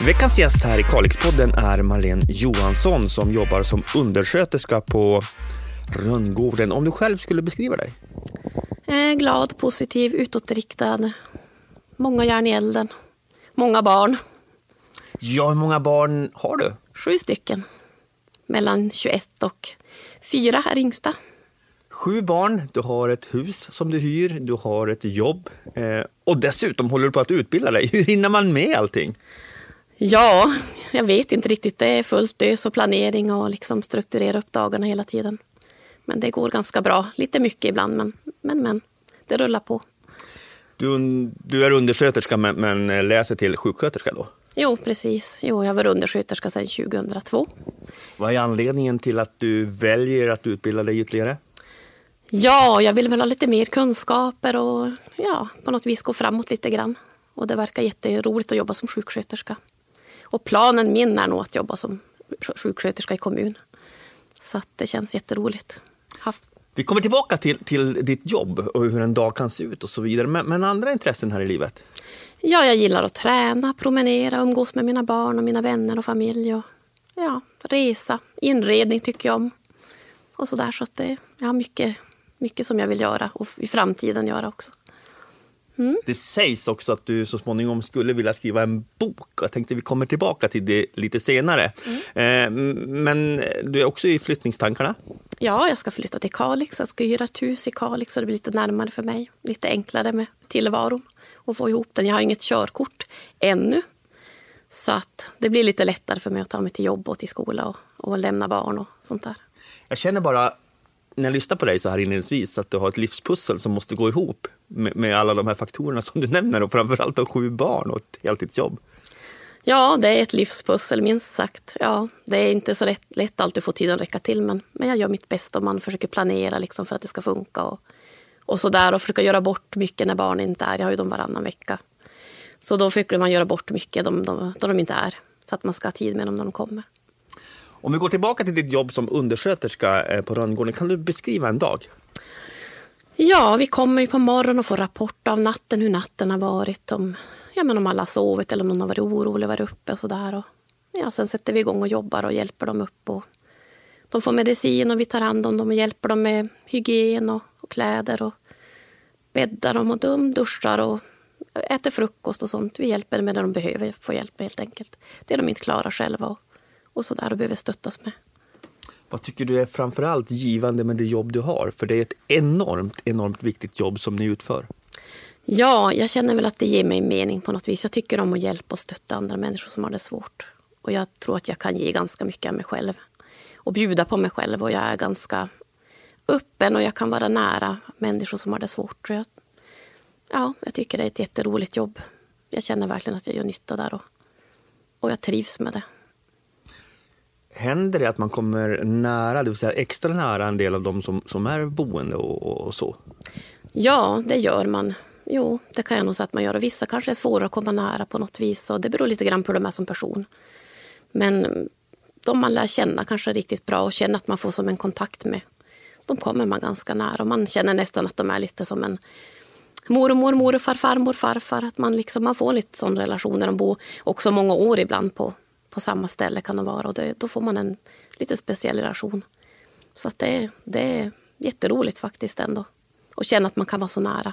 Veckans gäst här i Kalixpodden är Marlene Johansson som jobbar som undersköterska på Rönngården. Om du själv skulle beskriva dig? Eh, glad, positiv, utåtriktad. Många järn i elden. Många barn. Ja, hur många barn har du? Sju stycken. Mellan 21 och 4 är yngsta. Sju barn, du har ett hus som du hyr, du har ett jobb eh, och dessutom håller du på att utbilda dig. Hur hinner man med allting? Ja, jag vet inte riktigt. Det är fullt ös och planering och liksom strukturera upp dagarna hela tiden. Men det går ganska bra. Lite mycket ibland, men men, men det rullar på. Du, du är undersköterska men, men läser till sjuksköterska då? Jo, precis. Jo, jag var undersköterska sedan 2002. Vad är anledningen till att du väljer att utbilda dig ytterligare? Ja, jag vill väl ha lite mer kunskaper och ja, på något vis gå framåt lite grann. Och det verkar jätteroligt att jobba som sjuksköterska. Och planen min är nog att jobba som sjuksköterska i kommun. Så att det känns jätteroligt. Haft. Vi kommer tillbaka till, till ditt jobb och hur en dag kan se ut och så vidare. Men, men andra intressen här i livet? Ja, jag gillar att träna, promenera, umgås med mina barn och mina vänner och familj. Och, ja, resa, inredning tycker jag om. Och så där, så att det, jag har mycket, mycket som jag vill göra och i framtiden göra också. Mm. Det sägs också att du så småningom skulle vilja skriva en bok. Jag tänkte vi kommer tillbaka till det lite senare. Mm. Eh, men du är också i flyttningstankarna? Ja, jag ska flytta till Kalix. Jag ska hyra ett hus i Kalix så det blir lite närmare för mig. Lite enklare med tillvaron och få ihop den. Jag har inget körkort ännu. Så att det blir lite lättare för mig att ta mig till jobb och till skola och, och lämna barn och sånt där. Jag känner bara när jag lyssnar på dig så här inledningsvis att du har ett livspussel som måste gå ihop med, med alla de här faktorerna som du nämner och framförallt allt sju barn och ett heltidsjobb. Ja, det är ett livspussel minst sagt. Ja, det är inte så lätt, lätt alltid att få tiden att räcka till men, men jag gör mitt bästa och man försöker planera liksom för att det ska funka och, och så där och försöka göra bort mycket när barnen inte är. Jag har ju dem varannan vecka. Så då försöker man göra bort mycket då de, de, de inte är så att man ska ha tid med dem när de kommer. Om vi går tillbaka till ditt jobb som undersköterska eh, på Rönngården, kan du beskriva en dag? Ja, vi kommer ju på morgonen och får rapport av natten, hur natten har varit. Om, ja, men om alla har sovit eller om någon har varit orolig, varit uppe och sådär. Ja, sen sätter vi igång och jobbar och hjälper dem upp. Och de får medicin och vi tar hand om dem och hjälper dem med hygien och, och kläder och bäddar dem och de duschar och äter frukost och sånt. Vi hjälper dem med det de behöver få hjälp helt enkelt. Det de inte klarar själva och, och så där och behöver stöttas med. Vad tycker du är framförallt givande med det jobb du har? För det är ett enormt, enormt viktigt jobb som ni utför. Ja, jag känner väl att det ger mig mening på något vis. Jag tycker om att hjälpa och stötta andra människor som har det svårt. Och jag tror att jag kan ge ganska mycket av mig själv. Och bjuda på mig själv och jag är ganska öppen och jag kan vara nära människor som har det svårt. Jag, ja, jag tycker det är ett jätteroligt jobb. Jag känner verkligen att jag gör nytta där och, och jag trivs med det. Händer det att man kommer nära, det vill säga extra nära en del av de som, som är boende och, och så? Ja, det gör man. Jo, det kan jag nog säga att man gör. Och vissa kanske är svårare att komma nära på något vis. Och det beror lite grann på hur de är som person. Men de man lär känna kanske riktigt bra och känner att man får som en kontakt med, de kommer man ganska nära. Och man känner nästan att de är lite som en mormor, morfar, farmor, farfar. Att man, liksom, man får lite sån relation när de bor också många år ibland på på samma ställe kan de vara och det, då får man en lite speciell relation. Så att det, det är jätteroligt faktiskt ändå. Och känna att man kan vara så nära.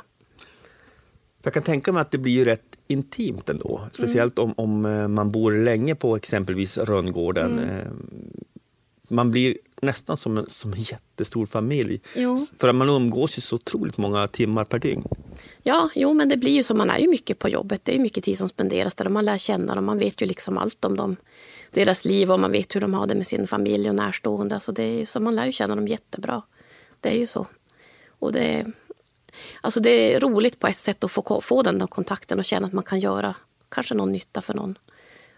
Jag kan tänka mig att det blir rätt intimt ändå. Speciellt mm. om, om eh, man bor länge på exempelvis Rönngården. Mm. Eh, man blir nästan som en, som en jättestor familj. Jo. För att man umgås ju så otroligt många timmar per dygn. Ja, jo, men det blir ju så. Man är ju mycket på jobbet. Det är mycket tid som spenderas där. Och man lär känna dem. Man vet ju liksom allt om dem. Deras liv och man vet hur de har det med sin familj och närstående. Alltså det är, så man lär ju känna dem jättebra. Det är ju så. Och det, alltså det är roligt på ett sätt att få, få den där kontakten och känna att man kan göra kanske någon nytta för någon.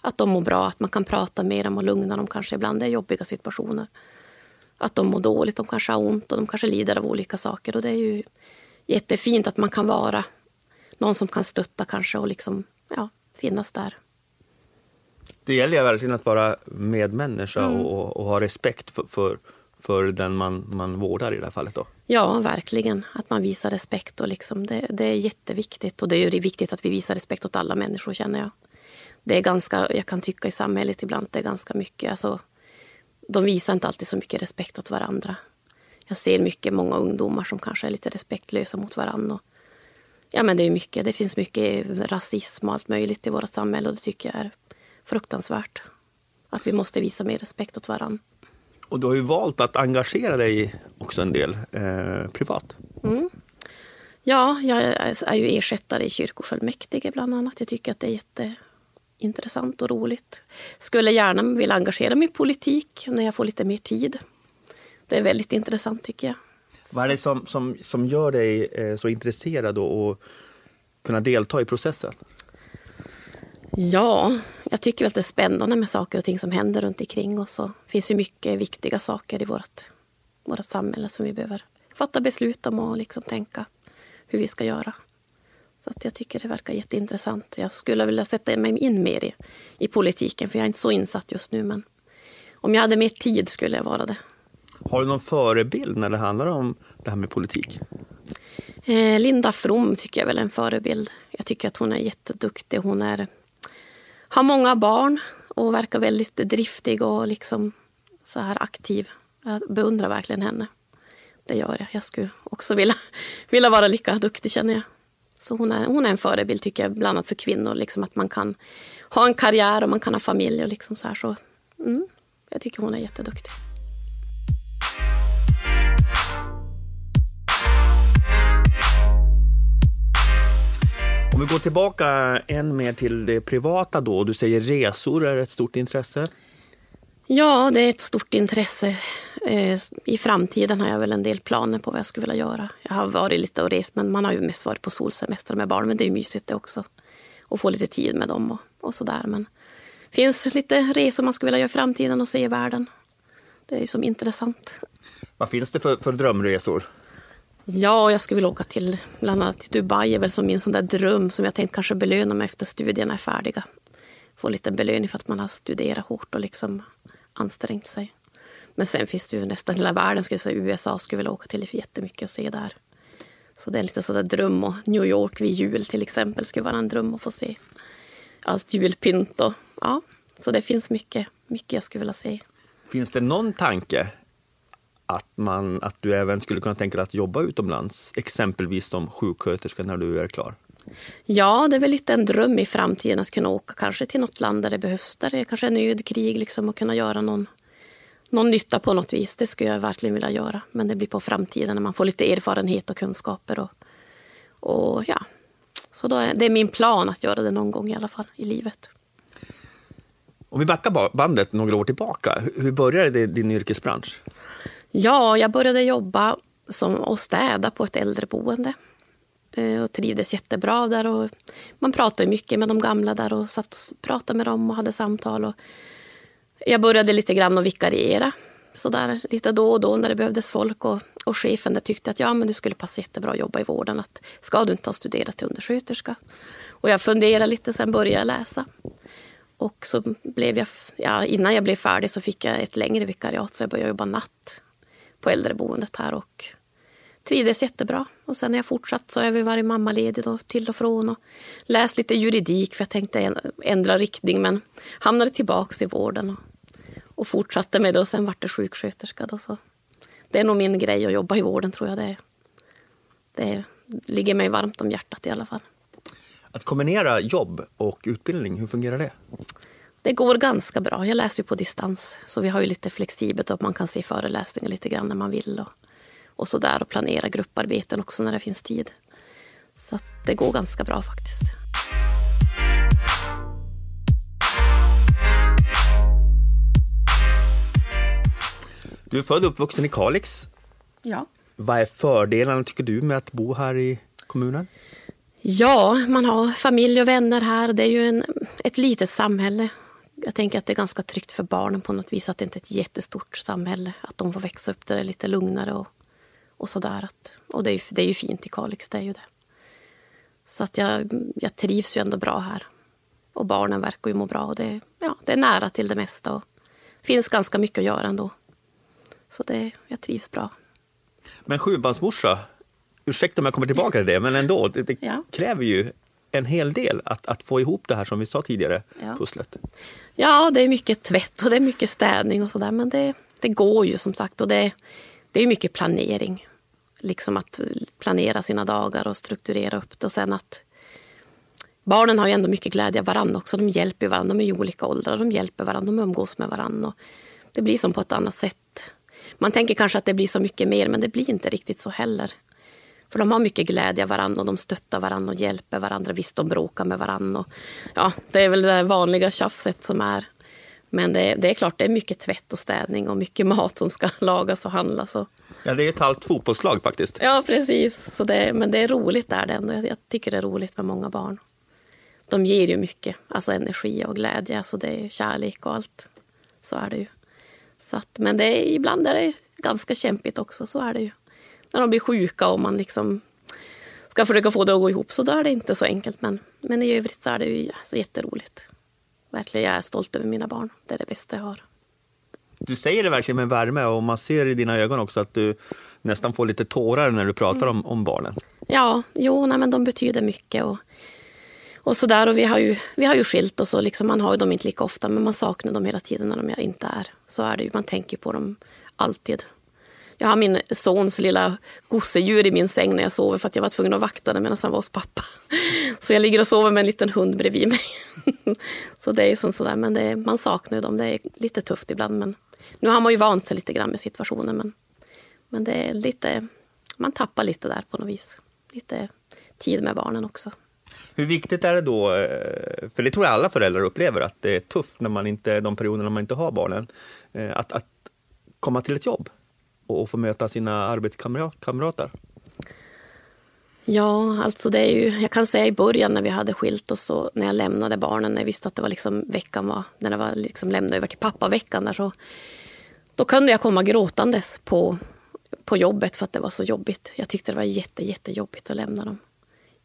Att de mår bra, att man kan prata med dem och lugna dem kanske ibland. Det är jobbiga situationer att de mår dåligt, de kanske har ont och de kanske lider av olika saker. Och det är ju jättefint att man kan vara någon som kan stötta kanske och liksom, ja, finnas där. Det gäller verkligen att vara medmänniska mm. och, och, ha respekt för, för, för den man, man vårdar i det här fallet. Då. Ja, verkligen. Att man visar respekt. Och liksom det, det är jätteviktigt. Och det är ju viktigt att vi visar respekt åt alla människor, känner jag. det är ganska, jag kan tycka i samhället ibland att det är ganska mycket, alltså, de visar inte alltid så mycket respekt åt varandra. Jag ser mycket, många ungdomar som kanske är lite respektlösa mot varandra. ja, men det, är mycket, det finns mycket rasism och allt möjligt i vårt samhälle och det tycker jag är fruktansvärt. Att vi måste visa mer respekt åt varandra. Och du har ju valt att engagera dig också en del eh, privat. Mm. Ja, jag är ju ersättare i kyrkofullmäktige bland annat. Jag tycker att det är jätteintressant och roligt. Skulle gärna vilja engagera mig i politik när jag får lite mer tid. Det är väldigt intressant tycker jag. Vad är det som, som, som gör dig eh, så intresserad och kunna delta i processen? Ja, jag tycker att det är spännande med saker och ting som händer runt omkring oss. Det finns ju mycket viktiga saker i vårt, vårt samhälle som vi behöver fatta beslut om och liksom tänka hur vi ska göra. Så att jag tycker det verkar jätteintressant. Jag skulle vilja sätta mig in mer i, i politiken för jag är inte så insatt just nu. Men om jag hade mer tid skulle jag vara det. Har du någon förebild när det handlar om det här med politik? Eh, Linda From tycker jag är en förebild. Jag tycker att hon är jätteduktig. Hon är, har många barn och verkar väldigt driftig och liksom så här aktiv. Jag beundrar verkligen henne. Det gör jag. Jag skulle också vilja, vilja vara lika duktig känner jag. Så hon är, hon är en förebild tycker jag, bland annat för kvinnor. Liksom att man kan ha en karriär och man kan ha familj. Och liksom så här, så, mm, jag tycker hon är jätteduktig. Om vi går tillbaka än mer till det privata då. Du säger resor är ett stort intresse. Ja, det är ett stort intresse. Eh, I framtiden har jag väl en del planer på vad jag skulle vilja göra. Jag har varit lite och rest, men man har ju mest varit på solsemester med barn. Men det är mysigt det också. Och få lite tid med dem och, och sådär. Men det finns lite resor man skulle vilja göra i framtiden och se i världen. Det är ju som intressant. Vad finns det för, för drömresor? Ja, jag skulle vilja åka till bland annat till Dubai är väl som min sån där dröm som jag tänkt kanske belöna mig efter studierna är färdiga. Få lite belöning för att man har studerat hårt och liksom ansträngt sig. Men sen finns det ju nästan hela världen, skulle jag säga. USA skulle jag vilja åka till jättemycket och se där. Så det är lite sådär dröm och New York vid jul till exempel skulle vara en dröm att få se. Allt julpynt och ja, så det finns mycket, mycket jag skulle vilja se. Finns det någon tanke att, man, att du även skulle kunna tänka dig att jobba utomlands, exempelvis som sjuksköterska när du är klar? Ja, det är väl lite en dröm i framtiden att kunna åka kanske till något land där det behövs, där det kanske är nöd, krig liksom, och kunna göra någon, någon nytta på något vis. Det skulle jag verkligen vilja göra. Men det blir på framtiden när man får lite erfarenhet och kunskaper. Och, och ja, så då är, det är min plan att göra det någon gång i alla fall i livet. Om vi backar bandet några år tillbaka, hur började din yrkesbransch? Ja, jag började jobba som, och städa på ett äldreboende Eh, och trivdes jättebra där. Och man pratade mycket med de gamla där och satt och pratade med dem och hade samtal. Och jag började lite grann att vikariera så där, lite då och då när det behövdes folk. Och, och chefen där tyckte att ja, men du skulle passa jättebra att jobba i vården. Att, ska du inte ha studerat till undersköterska? Och jag funderade lite, sen började jag läsa. Och så blev jag, ja, innan jag blev färdig så fick jag ett längre vikariat så jag började jobba natt på äldreboendet här och trivdes jättebra. Och sen har jag fortsatt så har jag varit mammaledig då, till och från och läst lite juridik för jag tänkte ändra riktning men hamnade tillbaka i vården och, och fortsatte med det och sen vart det sjuksköterska. Då, så. Det är nog min grej att jobba i vården tror jag. Det, det ligger mig varmt om hjärtat i alla fall. Att kombinera jobb och utbildning, hur fungerar det? Det går ganska bra. Jag läser ju på distans så vi har ju lite flexibelt och man kan se föreläsningar lite grann när man vill och, och så där och planera grupparbeten också när det finns tid. Så det går ganska bra faktiskt. Du är född och uppvuxen i Kalix. Ja. Vad är fördelarna tycker du med att bo här i kommunen? Ja, man har familj och vänner här. Det är ju en, ett litet samhälle jag tänker att det är ganska tryggt för barnen på något vis att det inte är ett jättestort samhälle. Att de får växa upp där det är lite lugnare och, och sådär. Och det är, ju, det är ju fint i Kalix, det är ju det. Så att jag, jag trivs ju ändå bra här. Och barnen verkar ju må bra. Och det, ja, det är nära till det mesta och det finns ganska mycket att göra ändå. Så det, jag trivs bra. Men sjubarnsmorsa, ursäkta om jag kommer tillbaka till det, men ändå, det, det ja. kräver ju en hel del att, att få ihop det här som vi sa tidigare, Ja. pusslet. Ja, det är mycket tvätt och det är mycket städning och sådär. Men det, det går ju som sagt. Och det, det är mycket planering. Liksom att planera sina dagar och strukturera upp det. Och sen att barnen har ju ändå mycket glädje av varandra också. De hjälper varandra. De är i olika åldrar. De hjälper varandra. De umgås med varandra. Och det blir som på ett annat sätt. Man tänker kanske att det blir så mycket mer, men det blir inte riktigt så heller. För de har mycket glädje av varandra och de stöttar varandra och hjälper varandra. Visst, de bråkar med varandra. Och, ja, det är väl det vanliga tjafset som är. Men det, det är klart, det är mycket tvätt och städning och mycket mat som ska lagas och handlas. Och, Ja, det är ett halvt fotbollslag faktiskt. ja, precis. Så det, men det är roligt där det ändå. Jag, jag tycker det är roligt med många barn. De ger ju mycket, alltså energi och glädje. Alltså det är kärlek och allt. Så är det ju. Så att, men det är, ibland är det ganska kämpigt också, så är det ju. När de blir sjuka och man liksom ska försöka få det att gå ihop så då är det inte så enkelt. Men, men i övrigt så är det ju så jätteroligt. Verkligen, jag är stolt över mina barn. Det är det bästa jag har. Du säger det verkligen med värme och man ser i dina ögon också att du nästan får lite tårar när du pratar om, om barnen. Ja, jo, nej, men de betyder mycket. Och, och så där, och vi har ju, vi har ju skilt och liksom, man har ju dem inte lika ofta men man saknar dem hela tiden när de inte är. Så är det ju, man tänker på dem alltid. Jag har min sons lilla gosedjur i min säng när jag sover för att jag var tvungen att vakta den medan han var hos pappa. Så jag ligger och sover med en liten hund bredvid mig. Så det är som sådär, men det är, man saknar ju dem. Det är lite tufft ibland men nu har man ju vant sig lite grann med situationen men, men det är lite, man tappar lite där på något vis. Lite tid med barnen också. Hur viktigt är det då, eh, för det tror jag alla föräldrar upplever, att det är tufft när man inte, de perioderna man inte har barnen, eh, att, att komma till ett jobb och, och få möta sina arbetskamrater. Ja, alltså det är ju, jag kan säga i början när vi hade skilt oss och när jag lämnade barnen, när jag visste att det var liksom veckan var, när det var liksom lämna över till pappaveckan där så då kunde jag komma gråtandes på, på jobbet för att det var så jobbigt. Jag tyckte det var jätte, jättejobbigt att lämna dem.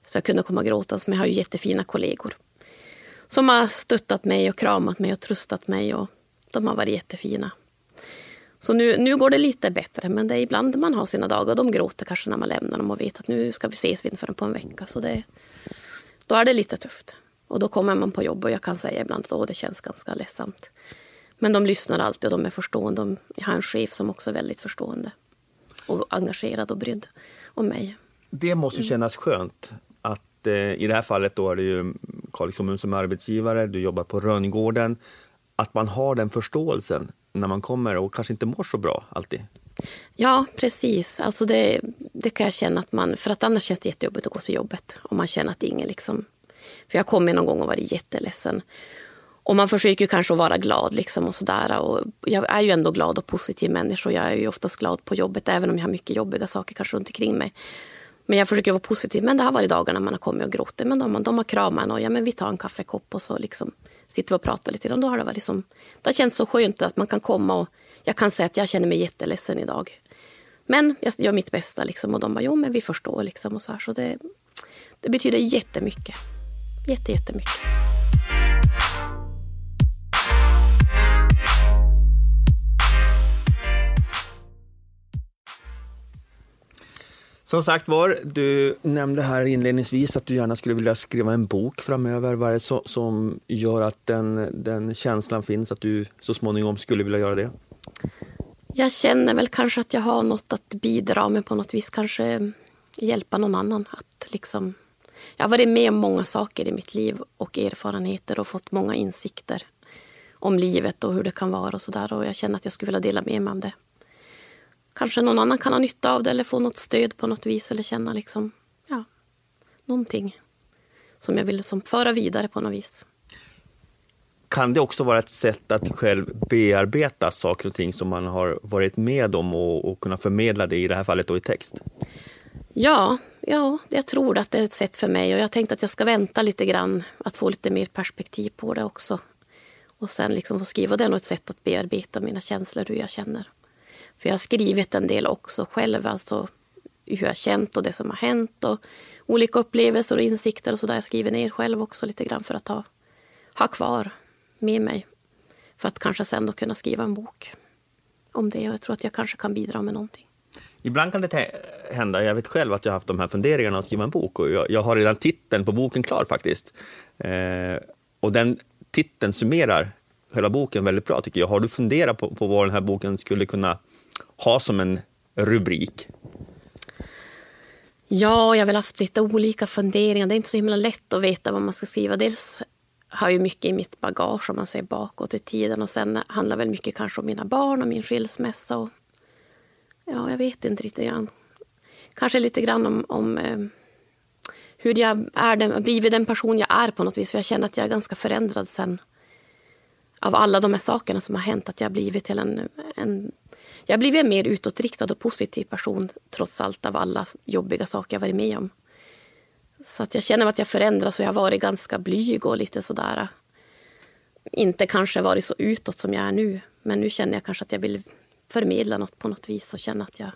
Så jag kunde komma gråtandes, men jag har ju jättefina kollegor som har stöttat mig och kramat mig och tröstat mig och de har varit jättefina. Så nu, nu går det lite bättre, men det är ibland man har sina dagar. De gråter kanske när man lämnar dem och vet att nu ska vi ses inför på en vecka. Så det, då är det lite tufft. Och då kommer man på jobb och jag kan säga ibland att Åh, det känns ganska ledsamt. Men de lyssnar alltid och de är förstående. De- Jag har en chef som också är väldigt förstående och engagerad och brydd om mig. Det måste ju kännas skönt att eh, i det här fallet då är det ju Kalix kommun som arbetsgivare, du jobbar på Rönngården, att man har den förståelsen när man kommer och kanske inte mår så bra alltid. Ja, precis. Alltså det, det kan jag känna att man... För att annars känns det jättejobbigt att gå till jobbet. Om man känner att ingen liksom... För jag kom någon gång och varit jätteledsen. Och man försöker ju kanske att vara glad liksom och sådär. Och jag är ju ändå glad och positiv människa. och Jag är ju oftast glad på jobbet även om jag har mycket jobbiga saker kanske runt omkring mig. Men jag försöker vara positiv. Men det har varit dagar när man har kommit och gråtit. Men de, de har kramat en och ja, men vi tar en kaffekopp och så liksom sitter vi och pratar lite. Och då har det varit liksom, det har känts så skönt att man kan komma och jag kan säga att jag känner mig jätteledsen idag. Men jag gör mitt bästa liksom, och de bara, jo men vi förstår liksom och så här. Så det, det betyder jättemycket. Jätte, jättemycket. Som sagt var, du nämnde här inledningsvis att du gärna skulle vilja skriva en bok framöver. Vad är det så, som gör att den, den känslan finns att du så småningom skulle vilja göra det? Jag känner väl kanske att jag har något att bidra med på något vis. Kanske hjälpa någon annan att liksom... Jag har varit med om många saker i mitt liv och erfarenheter och fått många insikter om livet och hur det kan vara och sådär. Och jag känner att jag skulle vilja dela med mig av det. Kanske någon annan kan ha nytta av det eller få något stöd på något vis eller känna liksom, ja, någonting som jag vill som föra vidare på något vis. Kan det också vara ett sätt att själv bearbeta saker och ting som man har varit med om och, och kunna förmedla det i det här fallet då i text? Ja, ja, jag tror att det är ett sätt för mig och jag tänkte att jag ska vänta lite grann att få lite mer perspektiv på det också. Och sen liksom få skriva. Det är nog ett sätt att bearbeta mina känslor, hur jag känner. För jag har skrivit en del också själv, alltså hur jag har känt och det som har hänt och olika upplevelser och insikter och så där. Jag skriver ner själv också lite grann för att ha, ha kvar med mig. För att kanske sen då kunna skriva en bok om det och jag tror att jag kanske kan bidra med någonting. Ibland kan det hända, jag vet själv att jag har haft de här funderingarna att skriva en bok och jag, jag har redan titeln på boken klar faktiskt. Eh, och den titeln summerar hela boken väldigt bra tycker jag. Har du funderat på, på vad den här boken skulle kunna ha som en rubrik? Ja, jag har väl haft lite olika funderingar. Det är inte så himla lätt att veta vad man ska skriva. Dels har jag mycket i mitt bagage om man ser bakåt i tiden och sen handlar väl mycket kanske om mina barn och min skilsmässa. Och, ja, jag vet inte riktigt. Grann. Kanske lite grann om, om eh, hur jag är den, blivit den person jag är på något vis. För jag känner att jag är ganska förändrad sen av alla de här sakerna som har hänt. Att jag har blivit till en, en jag har blivit en mer utåtriktad och positiv person trots allt av alla jobbiga saker jag varit med om. Så att jag känner att jag förändras och jag har varit ganska blyg och lite sådär. Inte kanske varit så utåt som jag är nu. Men nu känner jag kanske att jag vill förmedla något på något vis och känna att jag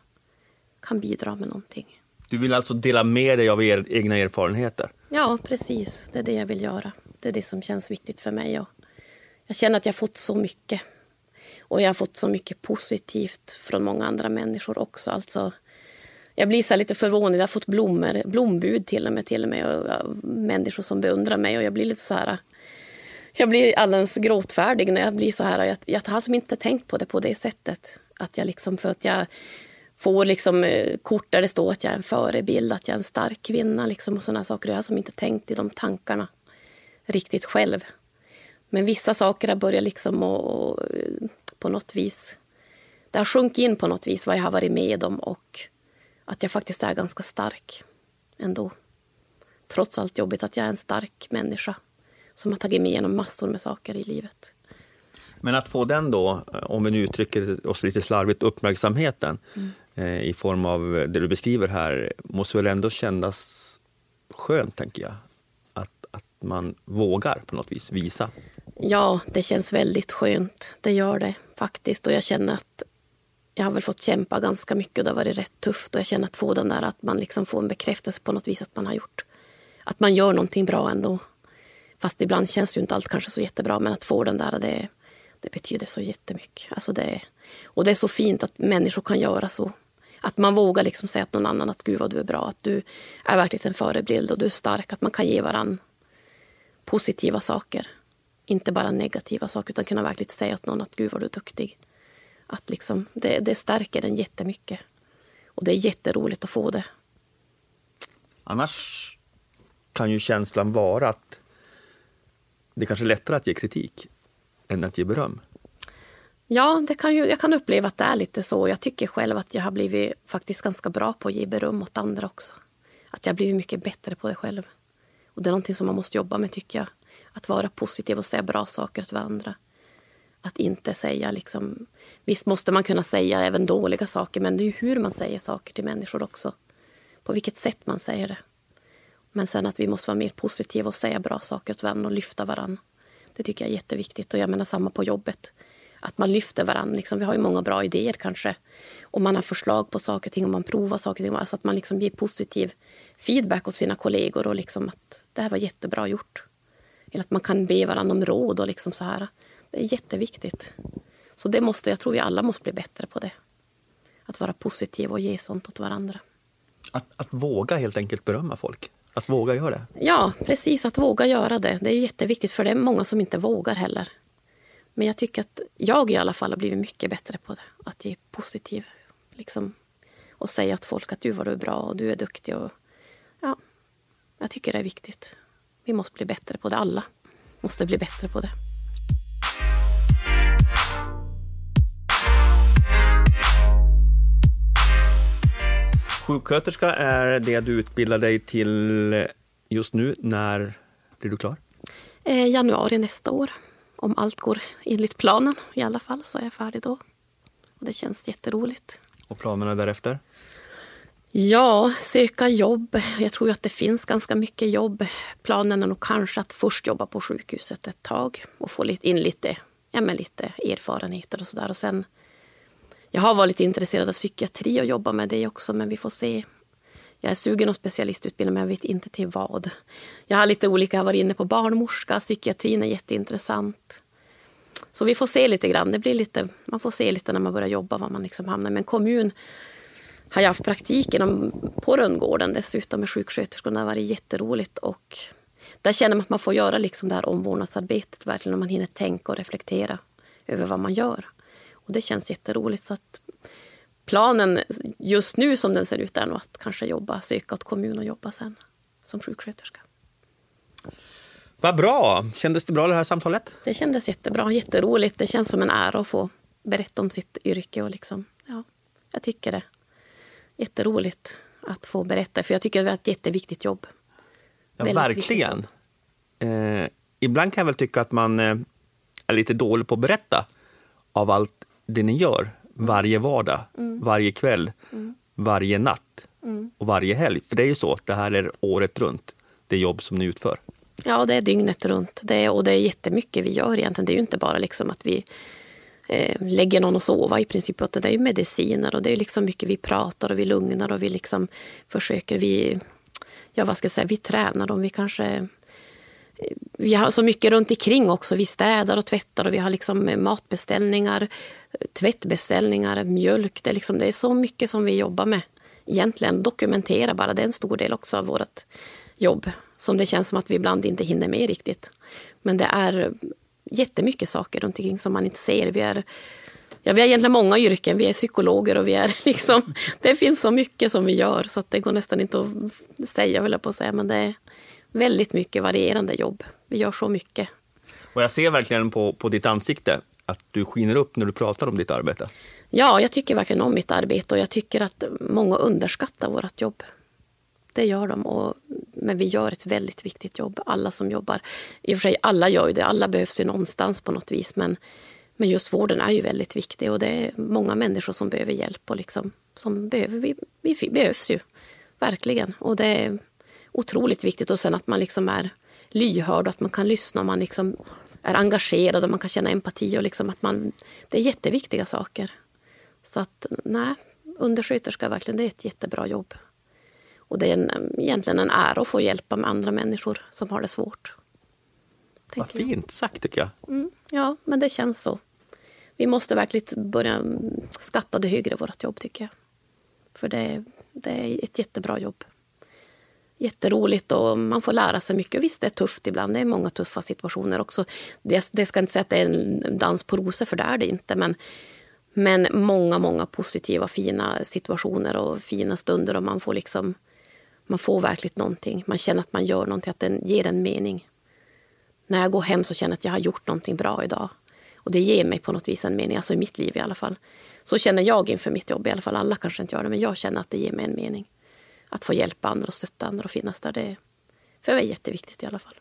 kan bidra med någonting. Du vill alltså dela med dig av er egna erfarenheter? Ja, precis. Det är det jag vill göra. Det är det som känns viktigt för mig. Och jag känner att jag fått så mycket. Och jag har fått så mycket positivt från många andra människor också. Alltså, jag blir så lite förvånad. Jag har fått blommor, blombud till och med, till och med och, människor som beundrar mig. Och jag blir lite så här... Jag blir alldeles gråtfärdig när jag blir så här. Jag, jag har som inte tänkt på det på det sättet. Att jag liksom, för att jag får liksom eh, kort där det står att jag är en förebild, att jag är en stark kvinna liksom, och sådana saker. Jag har som inte tänkt i de tankarna riktigt själv. Men vissa saker har börjat liksom och, eh, och, på något vis... Det har sjunkit in på något vis vad jag har varit med om och att jag faktiskt är ganska stark ändå. Trots allt jobbigt att jag är en stark människa som har tagit mig igenom massor med saker i livet. Men att få den då, om vi nu uttrycker oss lite slarvigt, uppmärksamheten mm. eh, i form av det du beskriver här, måste väl ändå kännas skönt, tänker jag. Att, att man vågar på något vis visa. Ja, det känns väldigt skönt. Det gör det faktiskt. Och jag känner att jag har väl fått kämpa ganska mycket och det har varit rätt tufft. Och jag känner att få den där att man liksom får en bekräftelse på något vis att man har gjort, att man gör någonting bra ändå. Fast ibland känns ju inte allt kanske så jättebra, men att få den där, det, det betyder så jättemycket. Alltså det, och det är så fint att människor kan göra så. Att man vågar liksom säga till någon annan att gud vad du är bra, att du är verkligen en förebild och du är stark. Att man kan ge varandra positiva saker. Inte bara negativa saker, utan kunna verkligen säga till någon att gud vad du är duktig. Att liksom, det, det stärker den jättemycket. Och det är jätteroligt att få det. Annars kan ju känslan vara att det kanske är lättare att ge kritik än att ge beröm. Ja, det kan ju, jag kan uppleva att det är lite så. Jag tycker själv att jag har blivit faktiskt ganska bra på att ge beröm åt andra också. Att jag har blivit mycket bättre på det själv. Och det är någonting som man måste jobba med tycker jag. Att vara positiv och säga bra saker till varandra. Att inte säga liksom... Visst måste man kunna säga även dåliga saker men det är ju hur man säger saker till människor också. På vilket sätt man säger det. Men sen att vi måste vara mer positiva och säga bra saker till varandra och lyfta varandra. Det tycker jag är jätteviktigt. Och jag menar samma på jobbet. Att man lyfter varandra. Liksom, vi har ju många bra idéer kanske. Och man har förslag på saker och ting och man provar saker och ting. Alltså att man liksom ger positiv feedback åt sina kollegor och liksom att det här var jättebra gjort. Eller att man kan be varandra om råd och liksom så här. Det är jätteviktigt. Så det måste, jag tror vi alla måste bli bättre på det. Att vara positiv och ge sånt åt varandra. Att, att våga helt enkelt berömma folk? Att våga göra det? Ja, precis. Att våga göra det. Det är jätteviktigt för det är många som inte vågar heller. Men jag tycker att jag i alla fall har blivit mycket bättre på det. Att ge positiv, liksom. Och säga till folk att du var du bra och du är duktig. Och, ja, jag tycker det är viktigt. Vi måste bli bättre på det. Alla måste bli bättre på det. Sjuksköterska är det du utbildar dig till just nu. När blir du klar? Eh, januari nästa år. Om allt går enligt planen i alla fall så är jag färdig då. Och det känns jätteroligt. Och planerna därefter? Ja, söka jobb. Jag tror att det finns ganska mycket jobb. Planen är nog kanske att först jobba på sjukhuset ett tag och få in lite, ja, men lite erfarenheter och sådär. Och sen jag har varit intresserad av psykiatri och jobba med det också, men vi får se. Jag är sugen att specialistutbilda men jag vet inte till vad. Jag har lite olika, jag varit inne på barnmorska, psykiatrin är jätteintressant. Så vi får se lite grann. Det blir lite, man får se lite när man börjar jobba var man liksom hamnar Men kommun har jag haft praktik inom, på Rönngården dessutom med sjuksköterskorna. Det har varit jätteroligt. Och där känner man att man får göra liksom det här omvårdnadsarbetet verkligen när man hinner tänka och reflektera över vad man gör. Och det känns jätteroligt. Så att planen just nu som den ser ut är nog att kanske jobba, söka åt kommun och jobba sen som sjuksköterska. Vad bra! Kändes det bra det här samtalet? Det kändes jättebra, jätteroligt. Det känns som en ära att få berätta om sitt yrke. Och liksom, ja, jag tycker det. Jätteroligt att få berätta, för jag tycker det är ett jätteviktigt jobb. Ja, verkligen. Eh, ibland kan jag väl tycka att man eh, är lite dålig på att berätta av allt det ni gör varje vardag, mm. varje kväll, mm. varje natt mm. och varje helg. För det är ju så att det här är året runt, det jobb som ni utför. Ja, det är dygnet runt. Det är, och det är jättemycket vi gör egentligen. Det är ju inte bara liksom att vi eh, lägger någon att sova i princip. Det är ju mediciner och det är liksom mycket vi pratar och vi lugnar och vi liksom försöker. Vi, ja, vad ska jag säga, vi tränar dem. Vi kanske vi har så mycket runt omkring också. Vi städar och tvättar och vi har liksom matbeställningar, tvättbeställningar, mjölk. Det är, liksom, det är så mycket som vi jobbar med. Egentligen dokumentera bara, det är en stor del också av vårt jobb som det känns som att vi ibland inte hinner med riktigt. Men det är jättemycket saker runt omkring som man inte ser. Vi är, ja, vi har egentligen många yrken. Vi är psykologer och vi är liksom, det finns så mycket som vi gör så att det går nästan inte att säga, höll jag på att säga. Men det är väldigt mycket varierande jobb. Vi gör så mycket. Och jag ser verkligen på, på ditt ansikte att du skiner upp när du pratar om ditt arbete. Ja, jag tycker verkligen om mitt arbete och jag tycker att många underskattar vårt jobb. Det gör de. Och, men vi gör ett väldigt viktigt jobb, alla som jobbar. I och för sig, alla gör ju det, alla behövs ju någonstans på något vis. Men, men just vården är ju väldigt viktig och det är många människor som behöver hjälp och liksom, som behöver, vi, vi behövs ju. Verkligen. Och det är otroligt viktigt. Och sen att man liksom är lyhörd och att man kan lyssna och man liksom är engagerad och man kan känna empati. Och liksom att man, det är jätteviktiga saker. Så att nej, undersköterska verkligen, det är ett jättebra jobb. Och det är en, egentligen en ära att få hjälpa med andra människor som har det svårt. Vad fint sagt tycker jag. Mm, ja, men det känns så. Vi måste verkligen börja skatta det högre, vårt jobb tycker jag. För det, det är ett jättebra jobb. Jätteroligt och man får lära sig mycket. Visst, det är tufft ibland. Det är många tuffa situationer också. Det, det ska inte säga att det är en dans på rosor, för det är det inte. Men men många, många positiva, fina situationer och fina stunder och man får liksom man får verkligen någonting. Man känner att man gör någonting, att den ger en mening. När jag går hem så känner jag att jag har gjort någonting bra idag. Och det ger mig på något vis en mening, alltså i mitt liv i alla fall. Så känner jag inför mitt jobb i alla fall. Alla kanske inte gör det, men jag känner att det ger mig en mening. Att få hjälpa andra och stötta andra och finnas där, det är för mig jätteviktigt i alla fall.